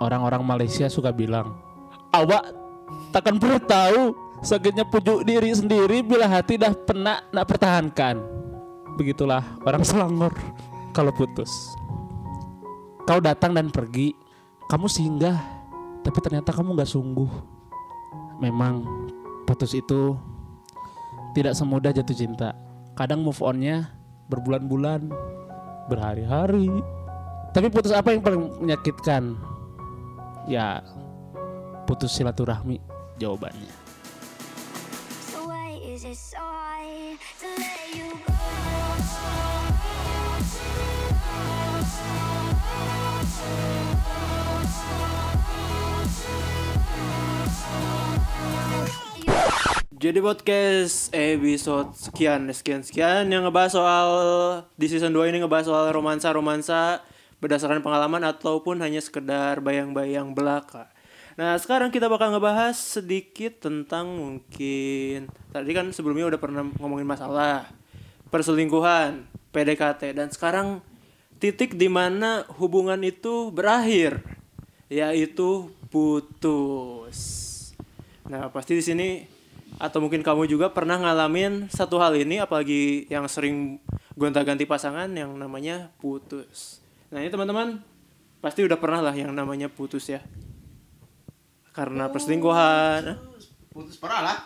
orang-orang Malaysia suka bilang, awak takkan pernah tahu sakitnya pujuk diri sendiri bila hati dah pernah nak pertahankan. Begitulah orang Selangor kalau putus. Kau datang dan pergi, kamu singgah, tapi ternyata kamu nggak sungguh. Memang putus itu tidak semudah jatuh cinta. Kadang move onnya berbulan-bulan, berhari-hari. Tapi putus apa yang paling menyakitkan? Ya, putus silaturahmi jawabannya. So why is it so hard to let you go? Jadi podcast episode sekian sekian sekian yang ngebahas soal di season 2 ini ngebahas soal romansa-romansa berdasarkan pengalaman ataupun hanya sekedar bayang-bayang belaka. Nah, sekarang kita bakal ngebahas sedikit tentang mungkin tadi kan sebelumnya udah pernah ngomongin masalah perselingkuhan, PDKT dan sekarang titik di mana hubungan itu berakhir yaitu putus. Nah, pasti di sini atau mungkin kamu juga pernah ngalamin satu hal ini apalagi yang sering gonta-ganti pasangan yang namanya putus. Nah, ini teman-teman pasti udah pernah lah yang namanya putus ya. Karena perselingkuhan. putus. Parah lah.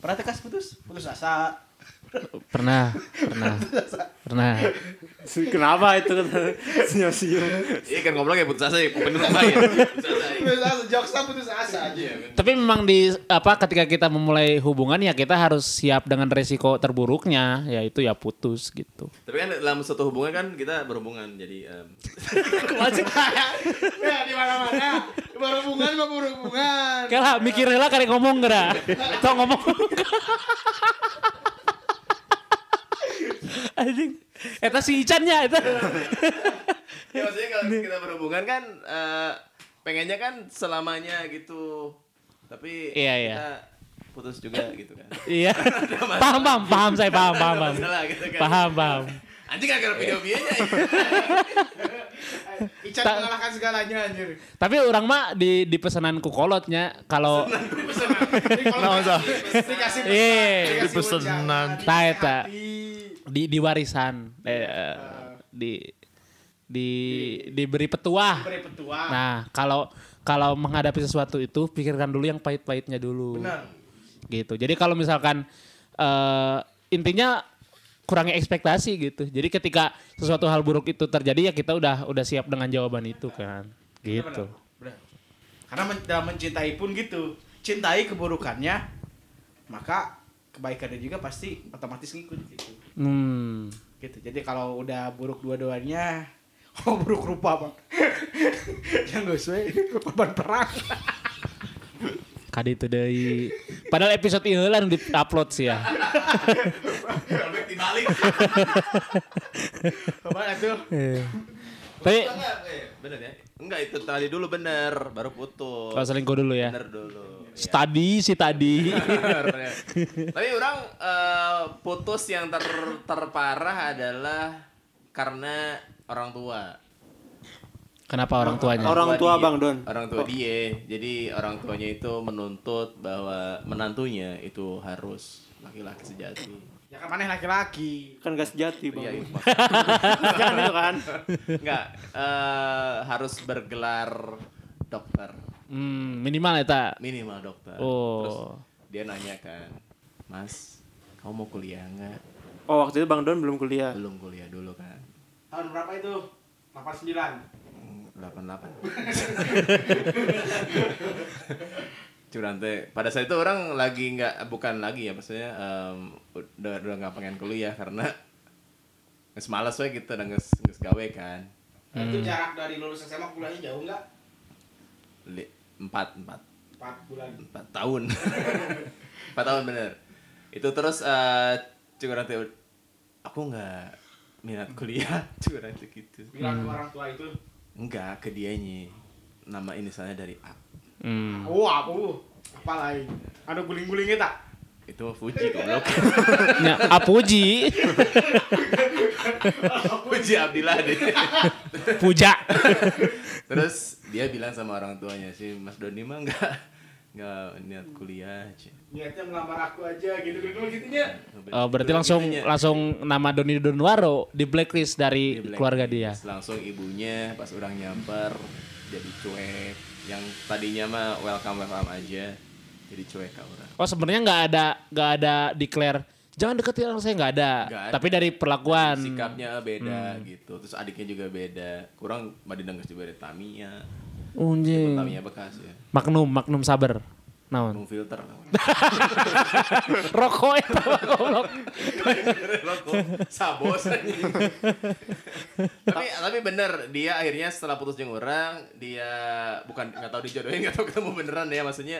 Pernah tekas putus? Putus asa Pernah, pernah, pernah. Kenapa itu senyum-senyum? Iya kan ngobrol kayak putus asa ya, apa ya? Putus asa ya. putus asa joksa putus asa aja Tapi memang di apa ketika kita memulai hubungan ya kita harus siap dengan resiko terburuknya yaitu ya putus gitu. Tapi kan dalam satu hubungan kan kita berhubungan jadi em, ya di mana mana berhubungan mah berhubungan Kalah mikir lah kali ngomong geura. Tau ngomong. Anjing. Eta si Icannya eta. ya maksudnya kalau kita berhubungan kan eh, pengennya kan selamanya gitu. Tapi Iya, iya. kita putus juga gitu kan. Iya. Paham, paham, paham saya paham, paham, paham. Masalah gitu kan. Paham, paham. Anjing gak kira video videonya. Ican Tak- mengalahkan segalanya anjir Tapi orang mah di di pesanan ku kolotnya kalau Nah, usah. Dikasih pesan, Iya, dikasih di pesanan. Ta eta. Di di warisan eh, di di diberi petuah. Beri petuah. Nah, kalau kalau menghadapi sesuatu itu pikirkan dulu yang pahit-pahitnya dulu. Benar. Gitu. Jadi kalau misalkan eh, intinya kurangi ekspektasi gitu. Jadi ketika sesuatu hal buruk itu terjadi ya kita udah udah siap dengan jawaban itu kan. Gitu. Benar. Karena men dalam mencintai pun gitu. Cintai keburukannya, maka kebaikannya juga pasti otomatis ngikut gitu. Hmm. Gitu. Jadi kalau udah buruk dua-duanya, oh buruk rupa bang. Yang gue sesuai korban perang. Kadi itu deui. Padahal episode ini lah di upload sih ya. Dibalik. Korban itu. Tapi Enggak, eh, bener ya? Enggak itu tadi dulu bener, baru putus. kalau selingkuh dulu ya. Bener dulu. Ya. Tadi sih tadi. Ya. Tapi orang eh, putus yang ter terparah adalah karena orang tua. Kenapa orang tuanya? Orang tua dia- Bang Don. Orang tua dia. Jadi orang tuanya itu menuntut bahwa menantunya itu harus laki-laki sejati. Ya kan mana laki-laki. Kan gak sejati Bang. Iya, mah. Jangan itu kan. Enggak, eh, harus bergelar dokter. Hmm, minimal eta. Minimal dokter. Oh. Terus dia nanya kan, Mas, kamu mau kuliah nggak? Oh, waktu itu Bang Don belum kuliah. Belum kuliah dulu kan. Tahun berapa itu? 89. Hmm, 88. Cuman teh. Pada saat itu orang lagi nggak bukan lagi ya maksudnya em, udah udah nggak pengen kuliah karena nges malas we gitu dan nges, nges gawe kan. Nah, Itu jarak dari lulus SMA kuliahnya jauh nggak? Li- empat empat. 4 bulan. empat tahun. Empat tahun bener. Itu terus eh cuman teh aku nggak minat kuliah cuman teh gitu. Bilang ke orang tua itu. enggak ke dianya. Nama inisialnya dari A Hmm. Oh, aku. Apa lain? Ada guling-gulingnya tak? itu Fuji goblok. Ya, Apuji, Fuji Abdillah deh. Puja. Terus dia bilang sama orang tuanya sih Mas Doni mah nggak nggak niat kuliah aja. Niatnya melamar aku aja gitu gitu gitunya. Oh, berarti langsung langsung nama Doni Donwaro di blacklist dari Di blacklist. keluarga dia. Langsung ibunya pas orang nyamper jadi cuek. Yang tadinya mah welcome welcome aja jadi cuek ke orang. Oh, sebenarnya nggak ada nggak ada declare jangan deketin orang saya nggak ada. Ada. Tapi dari perlakuan. Sikapnya beda gitu. Terus adiknya juga beda. Kurang Madinah nggak juga ada Tamiya. Unjing. Tamiya bekas ya. Magnum, Magnum sabar. Naon? Nung filter. Rokok itu goblok. Rokok sabos tapi tapi bener dia akhirnya setelah putus jeung orang dia bukan nggak tahu dijodohin nggak tahu ketemu beneran ya maksudnya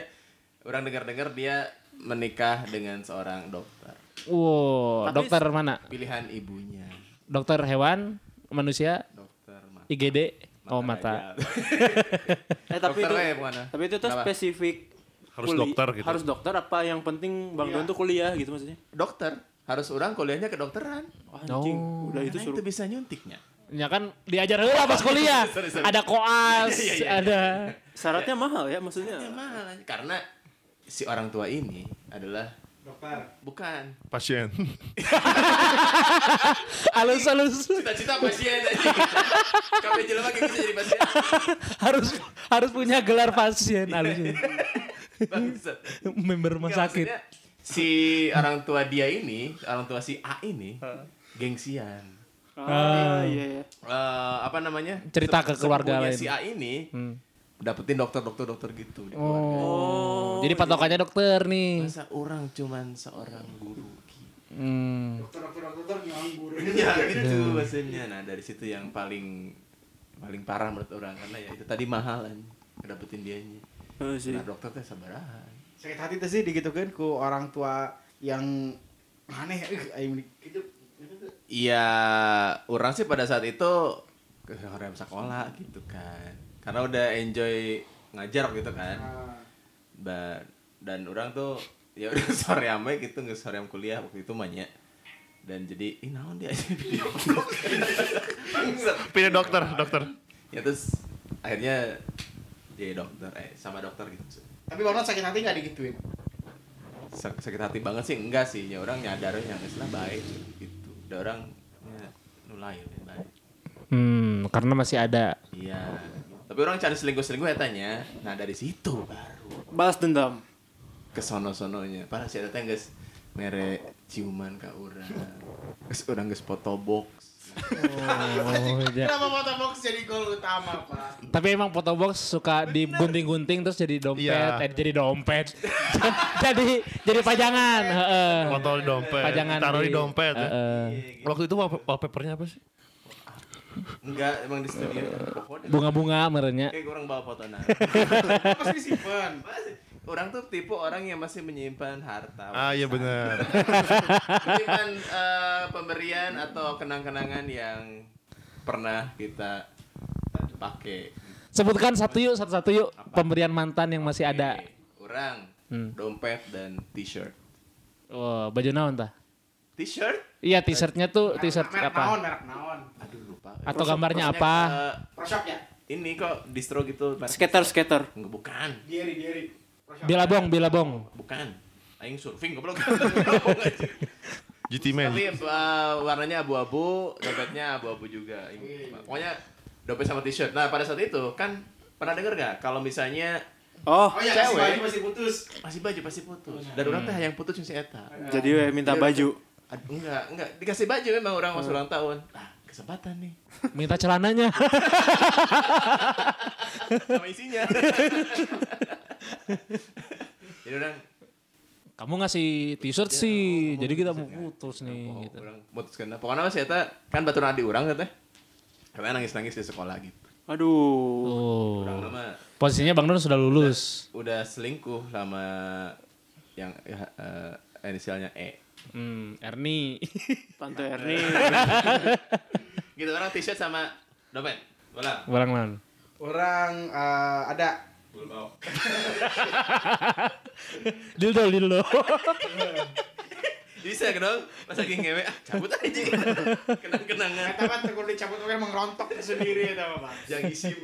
orang dengar-dengar dia menikah dengan seorang dokter Wow, Tapi- dokter mana? pilihan ibunya Dokter hewan, manusia, dokter mata IGD, oh mata. Eh tapi Dokter itu bukan, ah? tapi itu tuh Kenapa? spesifik Harus kuli- dokter gitu. Harus dokter apa yang penting Bang Don tuh kuliah gitu maksudnya? dokter harus orang kuliahnya kedokteran Wah, anjing, Oh. udah itu Karena suruh itu bisa nyuntiknya Ya kan diajar heula pas kuliah. Sorry, sorry. Ada koas, Iya, iya, iya. ada syaratnya mahal ya maksudnya. Ya, mahal karena si orang tua ini adalah Dokter. bukan Pasien. alus-alus cita-cita pasien aja kapan jelema kayak bisa jadi pasien harus harus punya gelar pasien alus. Bangsat. Member rumah Nggak, sakit. si orang tua dia ini orang tua si A ini gengsian Ah, iya ya. Eh, apa namanya Cerita ke keluarga lain. si A ini Hmm. dapetin dokter dokter dokter gitu di keluarga. Oh. Jadi patokannya dokter nih. masa orang cuman seorang guru Hmm. Dokter-dokter nganggur. ya gitu maksudnya nah dari situ yang paling paling parah menurut orang karena ya itu tadi mahalan dapetin dianya Oh, sih. nah dokter teh sabarahan Sakit hati tuh sih digitukan ku orang tua yang aneh eh aing gitu. Iya, orang sih pada saat itu ke orang sekolah gitu kan. Karena udah enjoy ngajar gitu kan. Ah, Ba- dan orang tuh ya udah sore ame gitu nggak sore kuliah waktu itu banyak. Dan jadi, ih naon dia Pilih dokter, dokter. ya terus akhirnya jadi dokter eh sama dokter gitu. Tapi Bang sakit hati nggak digituin? Sak- sakit hati banget sih enggak sih ya orang nyadarnya istilah baik gitu. Udah orang ya, nulai ya, baik. Hmm, karena masih ada. Iya. Tapi orang cari selingkuh-selingkuh ya tanya. Nah dari situ baru Balas dendam. ke sono-sononya. Parah sih teh guys mere ciuman ke orang. Geus urang geus foto box. Oh, ya. Kenapa foto box jadi goal utama, Pak? Tapi emang foto box suka digunting-gunting terus jadi dompet, Iya. eh, jadi dompet. jadi jadi pajangan, heeh. Foto di dompet. Pajangan Taruh di dompet. ya. Heeh. Waktu itu wall- wallpapernya apa sih? Enggak, emang di studio. Bunga-bunga merenya. Kayak orang bawa foto nah. Pasti simpen. Orang tuh tipe orang yang masih menyimpan harta. Ah iya benar. menyimpan eh, pemberian atau kenang-kenangan yang pernah kita pakai. Sebutkan satu yuk, satu-satu yuk pemberian mantan yang masih ada. Orang Hmm. dompet dan t-shirt. Oh, baju naon tah? T-shirt? Iya, t-shirtnya tuh t-shirt merek naon, apa? merek naon. Aduh lupa. Atau gambarnya Pokoknya, apa? eh, Proshop ya? ini kok distro gitu. Skater skater. Enggak, bukan. Diary, diary. Bilabong, bilabong. Bukan. Aing surfing goblok. GT Man. Tapi eh, warnanya abu-abu, dompetnya abu-abu juga. Pokoknya dompet sama t-shirt. Nah, pada saat itu kan pernah denger gak kalau misalnya Oh, Oh iya, Cewek. si baju masih putus. masih baju pasti putus. Dan orang teh yang putus si eta. jadi we minta baju. Aduh, enggak, enggak dikasih baju memang orang masuk ulang tahun. Ah, kesempatan nih. Minta celananya. Sama isinya. Jadi orang Kamu ngasih t-shirt sih, jadi kita mau putus nih oh, gitu. orang putuskan. Pokoknya mas eta kan batu di orang teh. Karena nangis-nangis di sekolah gitu. Aduh. Oh. Orang nama Posisinya Bang Nun sudah lulus. udah selingkuh sama yang ya, eh, inisialnya E. Hmm, Erni. Tante Erni. Gitu orang t-shirt sama dompet. Bola. Barang Nun. Orang eh, ada Mau. dildo dildo. Bisa dong, pas lagi ngewe, ah, cabut aja. Kenang-kenangan. Eta mah tegur dicabut oke mengrontok sendiri eta mah, Pak. Yang isim.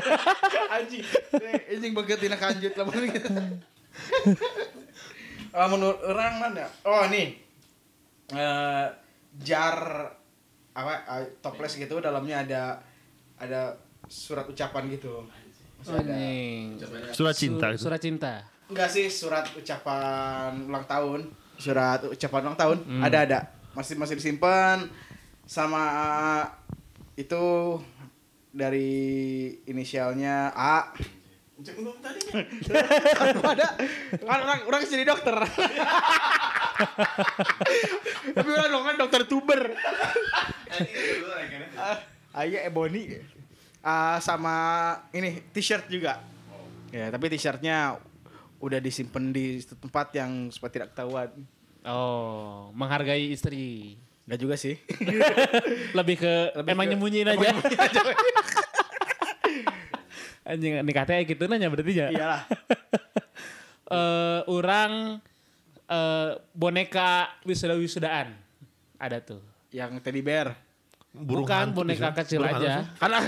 Anjing. Eh, Anjing beget tina kanjut lah. Ah, menurut orang mana? Oh, nih. Eh jar apa ah, toples gitu dalamnya ada ada surat ucapan gitu. Masih ada. Anjing. Surat cinta Su- gitu. Surat cinta. Enggak sih surat ucapan ulang tahun. Surat ucapan ulang tahun ada ada. Masih masih disimpan sama itu dari inisialnya A. ada kan orang orang jadi dokter. Tapi orang kan dokter tuber. Ah, Ayah Ebony. Ah, sama ini t-shirt juga. Ya, tapi t-shirtnya udah disimpan di tempat yang supaya tidak ketahuan. Oh, menghargai istri. Enggak juga sih. Lebih ke Lebih emang ke- nyembunyiin aja. Anjing nikah teh gitu nanya berarti ya. Iyalah. Eh, orang eh, boneka wisuda-wisudaan. Ada tuh. Yang teddy bear. Burung Bukan hantu boneka bisa. kecil Burung aja. Karena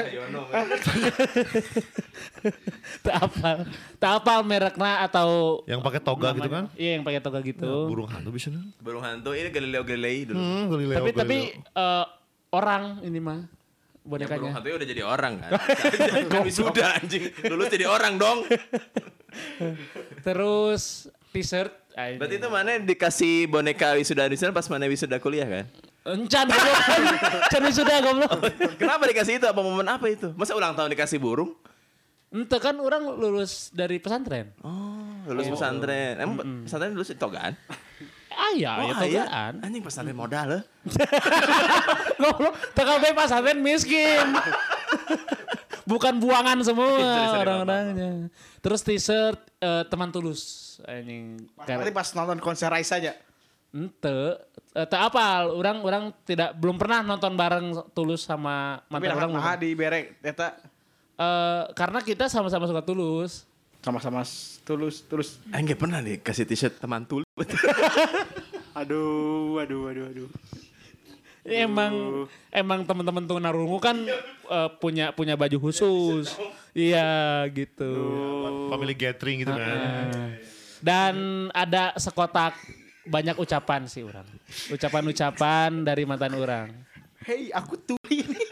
Tak apal. Tak apal mereknya atau Yang pakai toga gitu kan? Iya yang pakai toga gitu. Burung hantu bisa nih. Burung hantu ini Galileo Galilei dulu. Hmm, Galileo, tapi tapi Galileo. eh, orang ini mah Yang burung bonekanya. hantu udah jadi orang kan. kan sudah anjing. Lulus jadi orang dong. Terus t-shirt. Berarti itu mana dikasih boneka wisuda di sana pas mana wisuda kuliah kan? Encan goblok. Encan sudah goblok. Kenapa dikasih itu? Apa momen apa itu? Masa ulang tahun dikasih burung? Ente kan orang lulus dari pesantren. Oh, lulus pesantren. Emang pesantren lulus togaan? Ah iya, Oh, ya iya. togaan. Anjing pesantren modal eh. Goblok, TKB pesantren miskin. Bukan buangan semua orang-orangnya. Terus t-shirt eh, teman tulus. Anjing. nanti pas nonton konser Raisa aja. Ente, eh, tak apal. Orang orang tidak belum pernah nonton bareng tulus sama mantan orang. orang mah di berek eta Eh, karena kita sama-sama suka tulus. sama-sama tulus tulus. Aing gak pernah dikasih t-shirt teman tulis. Aduh, aduh, aduh, aduh. Emang emang teman-teman tunarungu kan eh, punya punya baju khusus. Iya gitu. Family gathering gitu kan. Dan ada sekotak banyak ucapan sih orang. Ucapan-ucapan dari mantan orang. Hei, aku tuli ini.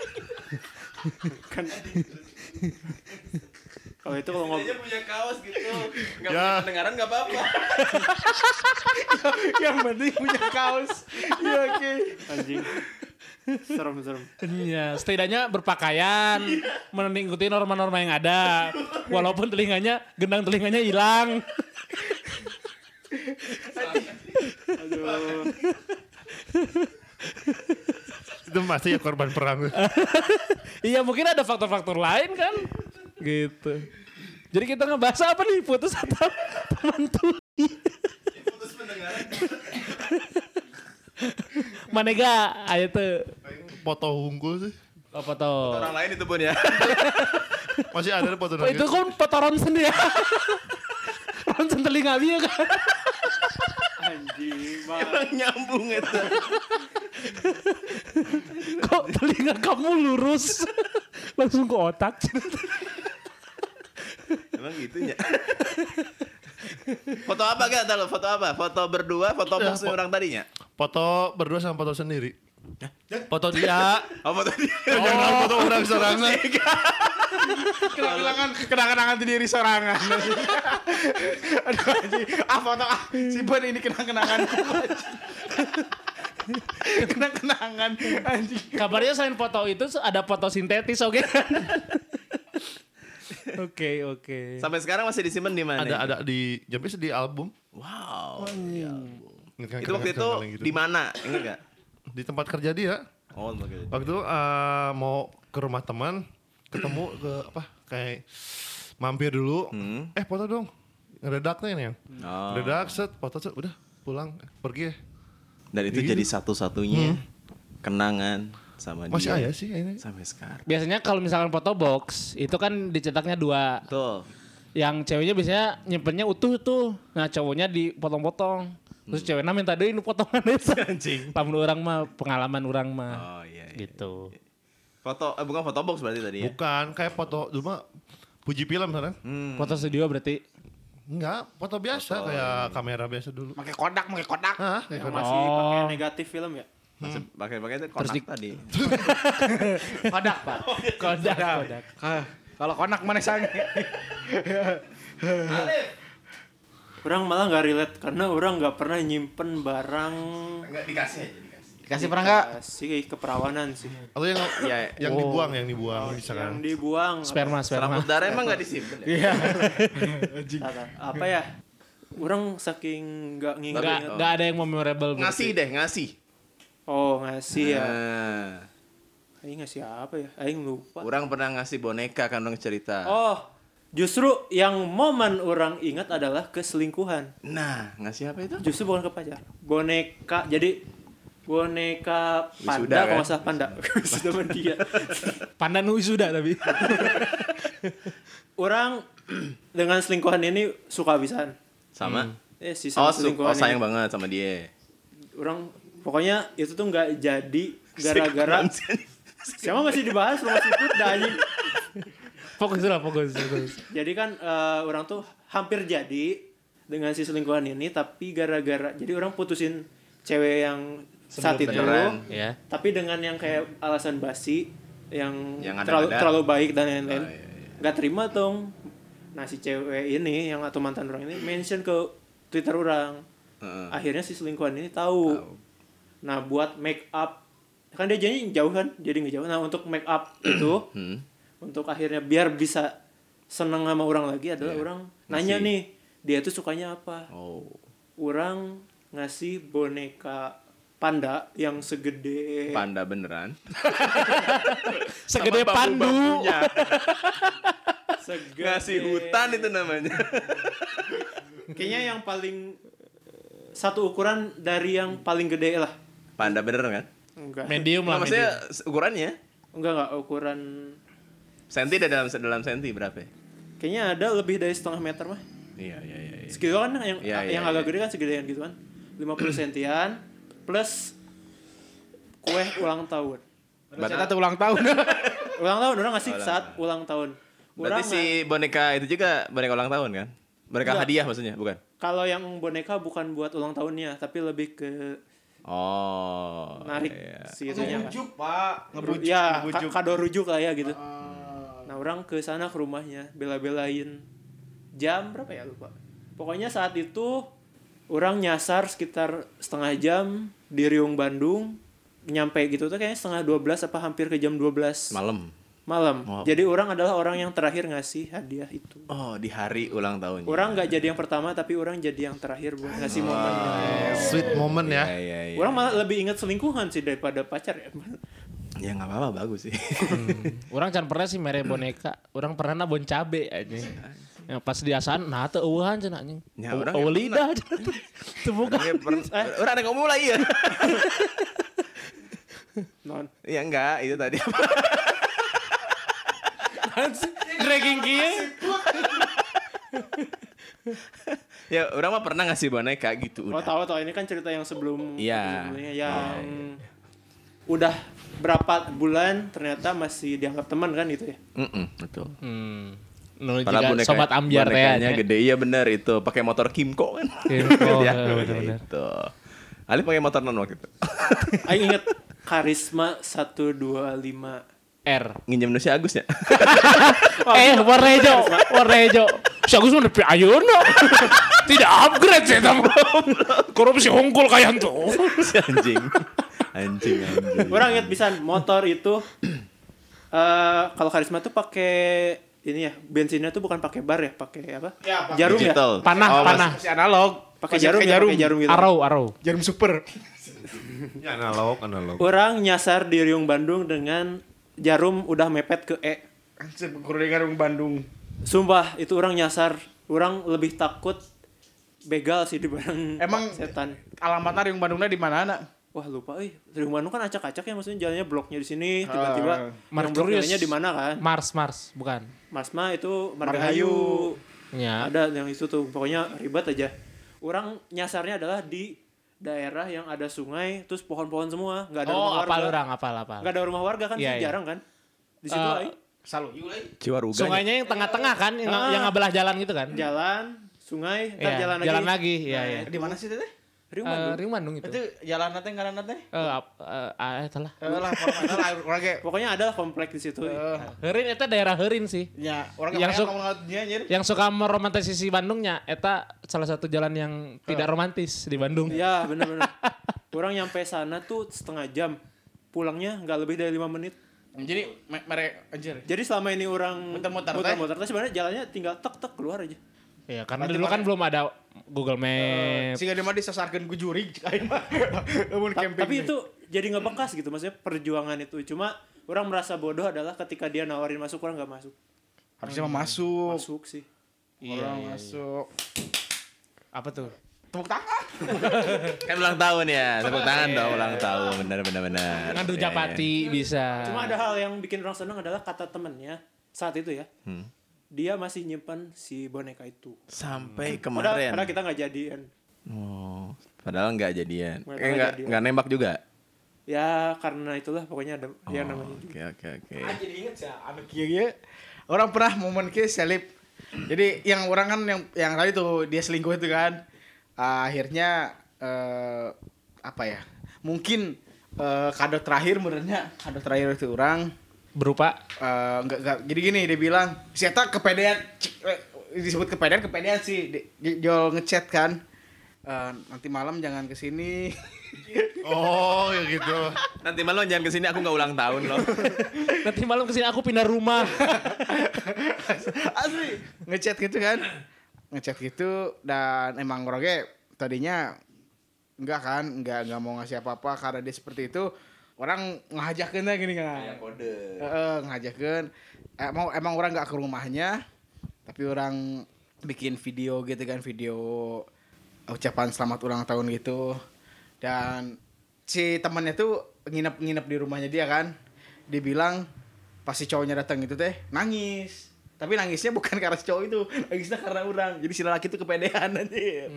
Kalau itu kalau ngobrol punya kaos gitu. Gak Ya. punya pendengaran gak apa-apa. Yang penting punya kaos. Iya oke. anjing. Serem, serem. Iya, setidaknya berpakaian, mengikuti norma-norma yang ada. Walaupun telinganya, gendang telinganya hilang. Aduh. Itu pasti ya korban perang. Iya mungkin ada faktor-faktor lain kan. Gitu. Jadi kita ngebahas apa nih? Putus atau teman tuli? Manega, ayo tuh. Foto unggul sih. Apa tuh? Orang lain itu pun ya. Masih ada foto Oh, itu kan foto ronsen ya. ronsen telinga dia kan. Emang nyambung itu. Kok telinga kamu lurus? Langsung ke otak. Emang gitu ya. Foto apa gak tahu? Foto apa? Foto berdua, foto Ya, orang tadinya. Foto berdua sama foto sendiri. Foto dia. Oh, foto dia. Jangan foto orang sorangan. Kenangan kenangan diri sorangan. Aduh anjing. Ah foto ah simpen ini kenang-kenanganku. Kenang-kenangan anjing. Kabarnya selain foto itu ada foto sintetis oke kan? Oke oke. Sampai sekarang masih disimpan di mana? Ada ada di Jampis di album. Wow. Itu Itu waktu itu di mana? Ingat gak? Di tempat kerja dia. Oh, begitu. Waktu itu eh, mau ke rumah teman, ketemu ke apa? Kayak mampir dulu. Hmm. Eh foto dong. Ngededaknya ini yang. Oh. Ngededak set, foto set, udah pulang eh, pergi ya. Dan itu Gitu. jadi satu-satunya kenangan sama dia. Masih ada sih ini. Sampai sekarang. Biasanya kalau misalkan foto box itu kan dicetaknya dua. Tuh. yang ceweknya biasanya nyimpennya utuh tuh. Nah, cowoknya dipotong-potong. Terus ceweknya minta deui nu potongan itu. Anjing. Orang mah pengalaman orang mah. Oh iya. iya. Gitu. Foto eh, bukan foto box berarti tadi ya. Bukan, kayak foto dulu mah Puji film kan? Hmm. Foto studio berarti Enggak, foto biasa kayak kamera biasa dulu. Pakai kodak, pakai kodak. Hah? Kayak Yang kodak. masih Oh. pakai negatif film ya. Masih pakai-pakai itu Terus konak di- tadi. Kodak, Pak. kodak kodak. Ah, Kalau konak mana sange? Orang malah nggak relate karena orang nggak pernah nyimpen barang Enggak dikasih aja dikasih. Kasih pernah enggak? sih keperawanan sih. Atau yang Iya. yang Oh. dibuang, yang dibuang Yang misalkan. dibuang Sperma sperma. Rambut darah emang enggak disimpan ya? Iya. apa, apa ya? Orang saking nggak nginget. Enggak enggak ada yang memorable berarti. Ngasih deh, ngasih. Oh ngasih ya. Nah, Aing ngasih apa ya? Aing lupa. orang pernah ngasih boneka kan orang cerita. Oh, justru yang momen orang ingat adalah keselingkuhan. Nah, ngasih apa itu? Justru bukan ke pacar. Boneka, jadi boneka panda, Wisuda, kalau kan? nggak salah panda. Wisuda sama dia. Pandan nu sudah tapi. Orang dengan selingkuhan ini suka habisan. Sama. Eh, si Oh, sama su- selingkuhan oh, sayang ini. banget sama dia. Orang pokoknya itu tuh nggak jadi gara-gara siapa masih dibahas lu masih ikut dah, anjing. Fokus lah fokus fokus. Jadi kan eh, orang tuh hampir jadi dengan si selingkuhan ini tapi gara-gara jadi orang putusin cewek yang saat itu beneran. Ya. tapi dengan yang kayak alasan basi yang, Yang terlalu ada-ada. terlalu baik dan lain-lain Oh, iya, nggak terima dong nah si cewek ini yang atau mantan orang ini mention ke twitter orang Heeh. akhirnya si selingkuhan ini tahu nah buat make up kan dia janji jauh kan jadi nggak jauh nah untuk make up itu Hmm. untuk akhirnya biar bisa seneng sama orang lagi adalah Iya. orang nanya Ngasih. nih dia tuh sukanya apa Oh. orang ngasih boneka panda yang segede Panda beneran. Segede Sama pandu. segede Ngasih hutan itu namanya. kayaknya yang paling satu ukuran dari yang paling gede lah Panda bener kan? enggak Medium Nah, lah maksudnya medium. ukurannya enggak enggak ukuran senti ada dalam dalam senti berapa? ya? kayaknya ada lebih dari setengah meter mah Iya, iya, iya. iya. segitu kan yang Iya, iya, yang agak iya. gede kan segedean gitu kan 50 sentian plus kue ulang tahun Ternyata tuh ulang tahun. ulang tahun orang ngasih saat ulang tahun Berarti Orang si boneka itu juga boneka ulang tahun kan? Boneka Enggak. hadiah maksudnya, bukan? Kalau yang boneka bukan buat ulang tahunnya, tapi lebih ke Oh. narik iya. si itunya. kan. Ngebujuk, Pak. Ngebujuk. ya, ngebujuk. ka- kado rujuk lah ya gitu. Ah. Nah, orang ke sana ke rumahnya, bela-belain jam berapa ya lupa. Pokoknya saat itu orang nyasar sekitar setengah jam di Riung Bandung, nyampe gitu tuh kayaknya setengah 12 apa hampir ke jam 12 Malam. malam. Oh. Jadi orang adalah orang yang terakhir ngasih hadiah itu. Oh, di hari ulang tahunnya. Orang nggak jadi yang pertama tapi orang jadi yang terakhir buat ngasih momen. Sweet moment Iya, ya. iya, iya. Orang malah lebih ingat selingkuhan sih daripada pacar ya. Ya nggak apa-apa, bagus sih. Orang can pernah sih mere boneka. Orang pernah na bon cabe anjing. Yang pas diasan nah teu eueuhan cenah anjing. Ya, orang Eueuh ya lidah. Teu buka. Iya, per- Orang ada ngomong lagi ya? Non. Iya enggak, itu tadi apa? Dragging kieu. ya, orang mah pernah ngasih boneka gitu. Oh Udah. tahu tahu ini kan cerita yang sebelum Iya. sebelumnya yang udah berapa bulan ternyata masih dianggap teman kan itu ya. Mm-mm, betul. Hmm. Nu Padahal juga sobat ambiar bonekanya nya. gede iya bener itu pakai motor Kimco kan. Kimco, Ya, ya, itu. Ali pakai motor non waktu itu. Aing inget karisma 125 R. Nginjem nu si Agus ya. Eh, Warnejo, Warnejo. Si Agus mah nepi ayeuna. Tidak upgrade saya tamu. Korupsi hongkul kayak tuh. si anjing. Anjing anjing. Orang inget bisa motor itu eh kalau karisma tuh pakai ini ya bensinnya tuh bukan pakai bar ya pakai apa Ya, pakai jarum ya Digital. Panah, Oh, panah. Masih analog. pakai jarum, ya, pakai jarum gitu Arrow, arrow. Jarum super. Ya, analog, analog. orang nyasar di Riung Bandung dengan jarum udah mepet ke E Anjir, dengan Bandung. sumpah itu orang nyasar orang lebih takut begal sih dibanding Emang- setan Alamatnya Riung Bandungnya di mana, Nak? Wah lupa eh Riung Bandung kan acak-acak ya maksudnya jalannya bloknya di sini tiba-tiba Ah. yang blok Mercurius. jalannya di mana kan Mars, Mars, bukan. Masma itu Margahayu. Ya. Ada yang itu tuh, pokoknya ribet aja. Orang nyasarnya adalah di daerah yang ada sungai, terus pohon-pohon semua, nggak ada Oh, rumah apal warga. orang, apal apal. Nggak ada rumah warga kan, Iya, sih, iya. jarang kan. Di situ Eh, ay, Selalu. Ciwaruga. Sungainya yang tengah-tengah kan, yang, Ah. yang ngebelah jalan gitu kan? jalan, sungai, ntar Iya, jalan lagi. jalan lagi, iya, iya. Di mana sih teh? Riung Eh, Bandung. Riung Bandung itu. Itu jalan nanti ngaran nanti. Eh, ap- eh, ah, eta lah. Eh lah, pokoknya lah orang ge. Pokoknya ada komplek di situ. Eh, Herin itu daerah Herin sih. nya orang Yang yang su- ngomong dia anjir. Yang suka meromantisasi Bandungnya, eta salah satu jalan yang tidak romantis di Bandung. Iya, bener-bener. Orang nyampe sana tuh setengah jam. Pulangnya nggak lebih dari lima menit. Jadi me- mereka anjir. Jadi selama ini orang Muter-muter, muter-muter sebenarnya jalannya tinggal tek tek keluar aja. Iya, karena Berarti dulu kan belum ada Google Map. Sehingga dia mah disasarkeun ku juri. Tapi itu jadi nggak bekas gitu maksudnya perjuangan itu. Cuma orang merasa bodoh adalah ketika dia nawarin masuk orang nggak masuk. harusnya mah masuk. Masuk sih. Orang masuk. Apa tuh? Tepuk tangan. Kan ulang tahun ya, tepuk tangan dong ulang tahun, bener bener bener. Ngadu Oke. Japati bisa. Cuma ada hal yang bikin orang seneng adalah kata temennya saat itu ya. Hmm. Dia masih nyimpan si boneka itu. Sampai Padahal, kemarin. padahal kita nggak jadian. Oh, padahal nggak jadian. Nggak Eh, nggak nggak nembak juga. Ya karena itulah pokoknya ada yang namanya. Oke oke oke. Ah, jadi inget anu kieu kieu. Orang pernah momen kieu selip. Jadi yang orang kan yang yang tadi tuh dia selingkuh itu kan. Ah, akhirnya eh apa ya? Mungkin eh, kado terakhir menurutnya kado terakhir itu orang berupa? Eh, enggak enggak jadi gini dia bilang si Eta kepedean eh, disebut kepedean kepedean sih. Di- di- Jol ngechat kan. Eh, nanti malam jangan ke sini Oh, ya gitu. Nanti malam jangan ke sini aku nggak ulang tahun loh. nanti malam ke sini aku pindah rumah. asli ngechat gitu kan. Ngechat gitu dan emang orangnya tadinya enggak kan enggak enggak mau ngasih apa-apa karena dia seperti itu orang ngajakin aja gini kan kode. Heeh, ngajakin. Emang emang orang nggak ke rumahnya tapi orang bikin video gitu kan video ucapan selamat ulang tahun gitu. Dan si temannya tuh nginep-nginep di rumahnya dia kan. Dia bilang pas si cowoknya datang gitu teh nangis. Tapi nangisnya bukan karena si cowok itu nangisnya karena orang. Jadi si lelaki itu kepedean anjir.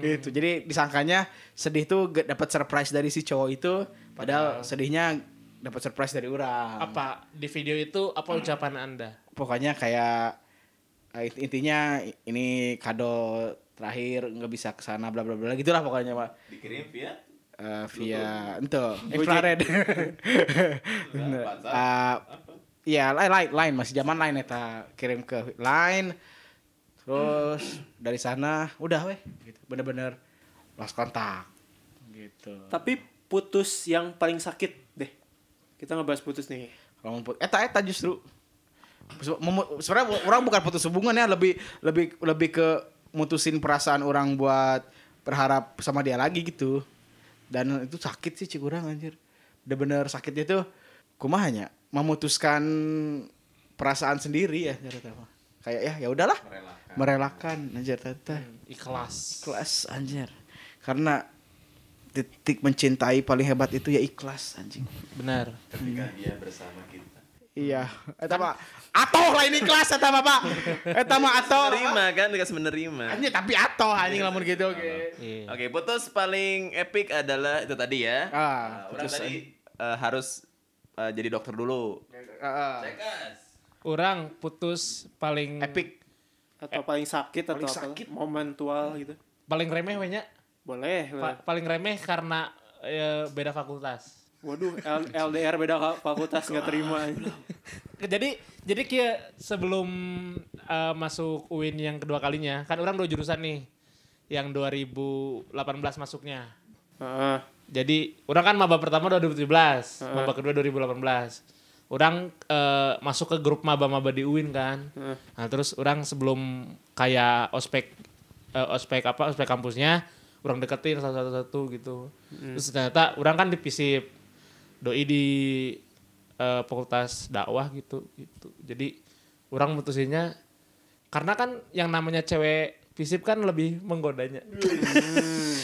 Gitu. Jadi disangkanya sedih tuh dapat surprise dari si cowok itu padahal sedihnya dapat surprise dari orang Apa di video itu apa ucapan Anda? pokoknya kayak eh, int- intinya ini kado terakhir nggak bisa ke sana bla bla bla gitulah pokoknya pak Dikirim via Eh, via itu infrared Eh, Iya, line, line, line masih zaman line eta kirim ke line. Terus dari sana udah weh gitu. Bener-bener lost kontak. Gitu. Tapi putus yang paling sakit deh. Kita ngebahas putus nih. Kalau mau put- eta eta justru sebenarnya orang bukan putus hubungan ya, lebih lebih lebih ke mutusin perasaan orang buat berharap sama dia lagi gitu. Dan itu sakit sih cik urang anjir. Bener-bener sakitnya tuh kumahanya memutuskan perasaan sendiri ya mah. Kayak ya ya udahlah. Merelakan anjir ternyata. Ikhlas. Ikhlas anjir. Karena titik mencintai paling hebat itu ya ikhlas anjing. Benar. ketika dia bersama kita. Iya, eta mah atoh lah ini kelas eta mah, Pak. Eta mah atoh. Menerima kan, dikasih menerima. Anjing tapi atoh anjing lamun gitu oke. Iya. Oke, putus paling epic adalah itu tadi ya. Ah, Uh, orang putus tadi uh, harus uh, jadi dokter dulu. Heeh. Orang putus paling Epic. Atau paling sakit atau paling apa? sakit. Momentual gitu. paling remeh we nya. Boleh. Pa- paling remeh karena eh, beda fakultas. Waduh, L- LDR beda fakultas nggak terima. Jadi jadi kia sebelum eh, masuk UIN yang kedua kalinya, kan orang dua jurusan nih. Yang 2018 masuknya. Heeh. Jadi orang kan maba pertama 2017, maba kedua 2018. Orang eh, masuk ke grup maba-maba di UIN kan. Nah, terus orang sebelum kayak ospek eh, ospek apa ospek kampusnya, orang deketin satu-satu gitu. Terus ternyata orang kan di FISIP doi di eh, fakultas dakwah gitu gitu. Jadi orang mutusinnya karena kan yang namanya cewek FISIP kan lebih menggodanya.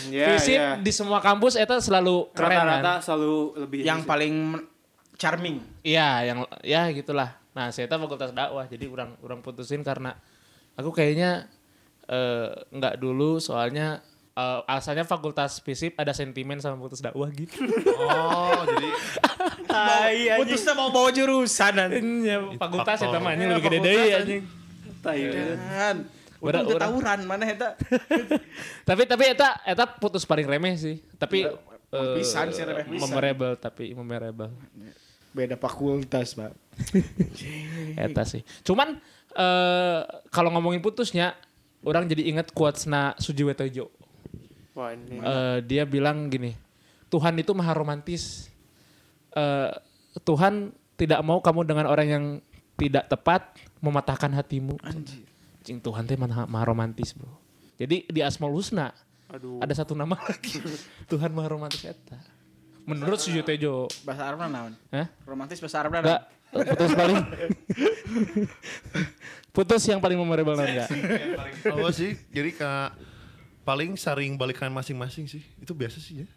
Hmm, ya, FISIP ya. di semua kampus itu selalu keren kan. Rata-rata selalu lebih Yang paling men- charming. Iya, yang ya gitulah. Nah, saya tahu fakultas dakwah, jadi orang orang putusin karena Aku kayaknya eh, nggak dulu soalnya eh, alasannya fakultas FISIP ada sentimen sama fakultas dakwah gitu. Oh, jadi Tai Putusnya mau bawa jurusan nanti. Ya, fakultas ya namanya lebih gede deh anjing. Tai. Kan. Udah- Udah udah. tawuran mana eta? Tapi tapi eta eta putus paling remeh sih. Tapi eh, pisan sih, remeh pisan. memorable tapi memorable. Beda fakultas, Pak. Eta sih. Cuman eh kalau ngomongin putusnya orang jadi inget quotesna Sujiwetojo. Wah ini. Eh, dia bilang gini, Tuhan itu maha romantis. Eh, Tuhan tidak mau kamu dengan orang yang tidak tepat mematahkan hatimu. Anjing Tuhan teh maha, maha romantis bro. Jadi di Asmaul Husna Aduh. ada satu nama lagi. Tuhan maha romantis eta. Menurut Sujiwetojo. Bahasa Arabna naon? Hah? Romantis bahasa Arabna Enggak, naon? putus paling. putus yang paling memorable enggak? oh sih, jadi kak paling saling balikan masing-masing sih. Itu biasa sih ya.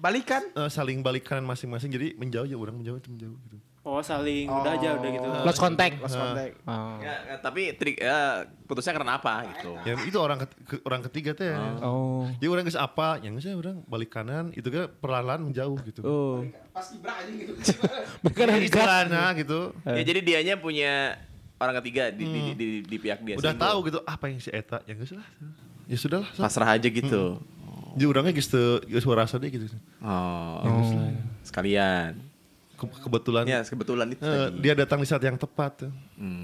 Balikan. Eh, saling balikan masing-masing jadi menjauh ya orang menjauh itu menjauh gitu. Oh saling udah aja udah gitu. Lost contact. Lost contact. Oh. Ya, ya, tapi trik ya, putusnya karena apa gitu. Ya itu orang ket- ke- orang ketiga teh. Oh. Jadi orang geus apa? Yang geus orang balik kanan itu kan perlahan-lahan menjauh gitu. Oh. Pas kibra aja gitu. Mereka Kan dari istilahnya gitu. Ya jadi dianya punya orang ketiga di, di, di, di, di pihak dia. Udah tahu gitu apa yang si eta yang geus lah. Ya sudah lah. Pasrah aja gitu. Jadi orangnya geus teu geus rasa deh gitu. Oh. Sekalian. Ke- kebetulan Ya kebetulan itu. tadi. dia datang di saat yang tepat.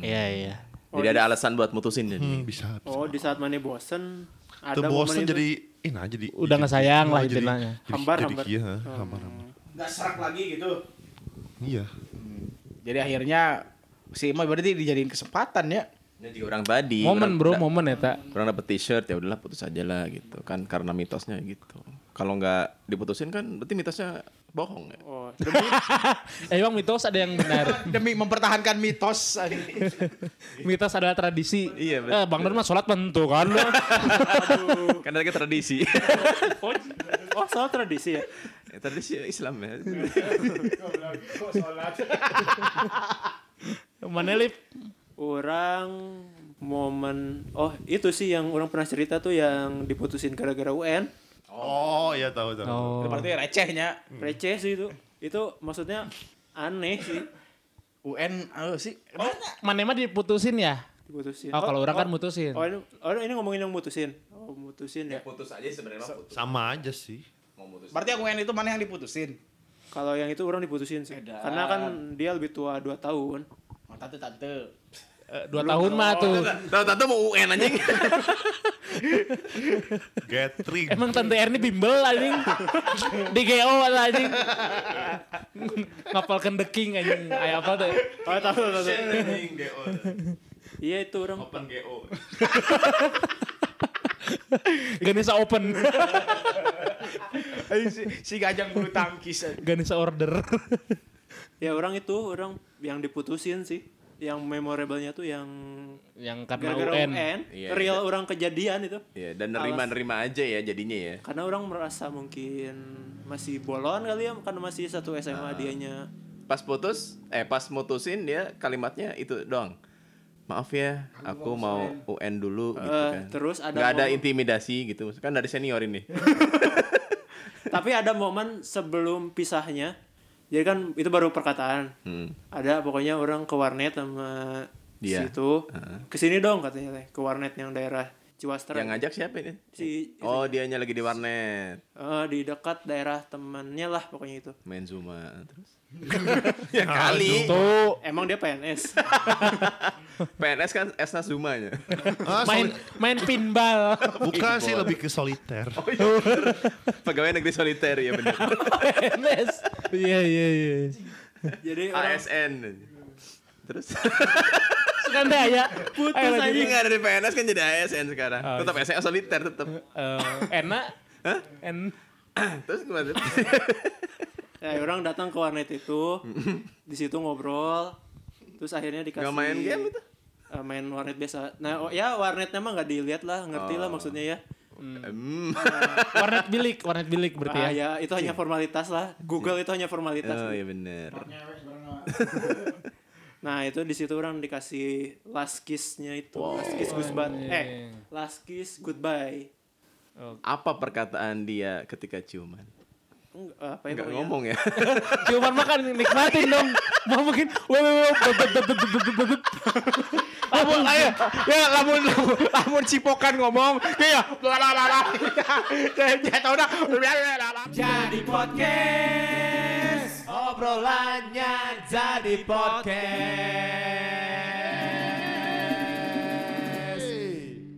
Iya, iya. Jadi ada alasan buat mutusin jadi. Hmm, bisa. bisa. Oh di saat mana bosen ada Tuh momen bosan itu. jadi eh nah jadi Udah nggak sayang lah istilahnya. Hambar, jadi, hambar. Iya, ha, hambar, hambar. Enggak serak lagi gitu. Iya. Jadi akhirnya si Ima berarti dijadiin kesempatan ya. Juga orang tadi. Momen bro, momen eta. Orang dapet t-shirt ya udahlah putus aja lah gitu kan karena mitosnya gitu. Kalau nggak diputusin kan berarti mitosnya bohong ya. Oh demi Eh emang mitos ada yang benar. Demi mempertahankan mitos. mitos adalah tradisi. Iya, betul. Eh, Bang mah sholat bentuk kan. Kan ada tradisi. oh, oh soal tradisi ya. Ya, tradisi Islam ya. Mana lip? Orang momen oh itu sih yang orang pernah cerita tuh yang diputusin gara-gara UN. Oh, iya tahu tahu. Oh. Berarti recehnya. Receh sih itu. Itu maksudnya aneh sih UN oh sih. Mana mah diputusin ya? diputusin. Oh, kalau orang kan mutusin. Oh ini, oh ini ngomongin yang mutusin. Oh mutusin ya. Putus aja sebenarnya putus. Sama aja sih. Mau mutus. Berarti yang UN itu mana yang diputusin? Kalau yang itu orang diputusin sih. Edan. Karena kan dia lebih tua 2 tahun. Oh, tante tante. Eh, dua tahun mah tuh. Tahu tahu mau UN anjing. Gathering. Emang tante Erni bimbel anjing. Di GO anjing. Ngapalkan the king anjing. Aya apa tuh? Oh tahu tahu. tahu. Anjing GO. Iya itu orang. Open GO. Ganesha open. si, si gajang bulu tangkis. Ganesha order. Ya orang itu orang yang diputusin sih. Yang memorable-nya tuh yang Yang karena gara-gara UN. UN. Iya, real orang kejadian itu. Ya dan nerima-nerima aja ya jadinya ya. Karena orang merasa mungkin masih bolon kali ya karena masih satu SMA dianya. Pas putus, eh pas mutusin dia kalimatnya itu doang. Maaf ya, aku mau UN dulu gitu Eh, kan. terus ada Nggak ada intimidasi gitu. Kan dari senior ini. Tapi ada momen sebelum pisahnya. Jadi kan itu baru perkataan. Hmm. Ada pokoknya orang ke warnet sama Dia. situ. Heeh. Ke sini dong katanya teh, ke warnet yang daerah Ciwaster. Yang ngajak siapa ini? si Oh, dianya lagi di warnet. eh, di dekat daerah temannya lah pokoknya itu. Main Zuma terus. ya kali. Tuh Emang dia PNS. PNS kan Esna Zumanya. Ah, main main pinball. bukan sih lebih ke soliter. Pegawai negeri soliter ya benar. PNS. Iya iya iya. Jadi orang ASN. Terus Kan deh ya. putus aja. nggak dari PNS kan jadi ASN sekarang. Oh, Tetap ASN soliter tetap. Eh, enak. En Terus gimana? Ya, orang datang ke warnet itu, di situ ngobrol, terus akhirnya dikasih Nggak main game itu? Eh, main warnet biasa. Nah, oh, ya warnetnya mah nggak dilihat lah, ngerti lah Oh. maksudnya ya. Hmm. warnet bilik, warnet bilik berarti Ah, ya. ya itu hanya formalitas lah. Google itu hanya formalitas. Oh iya bener. Nah itu di situ orang dikasih last kiss-nya itu, last kiss goodbye. Eh, last kiss goodbye. Apa perkataan dia ketika ciuman? Enggak, apa ya Enggak pokoknya. ngomong ya. Cuman makan nikmatin dong. Mau mungkin. Lamun ayo, ya lamun lamun, cipokan ngomong, kayak la la la la. Ya dah. Jadi podcast obrolannya jadi podcast.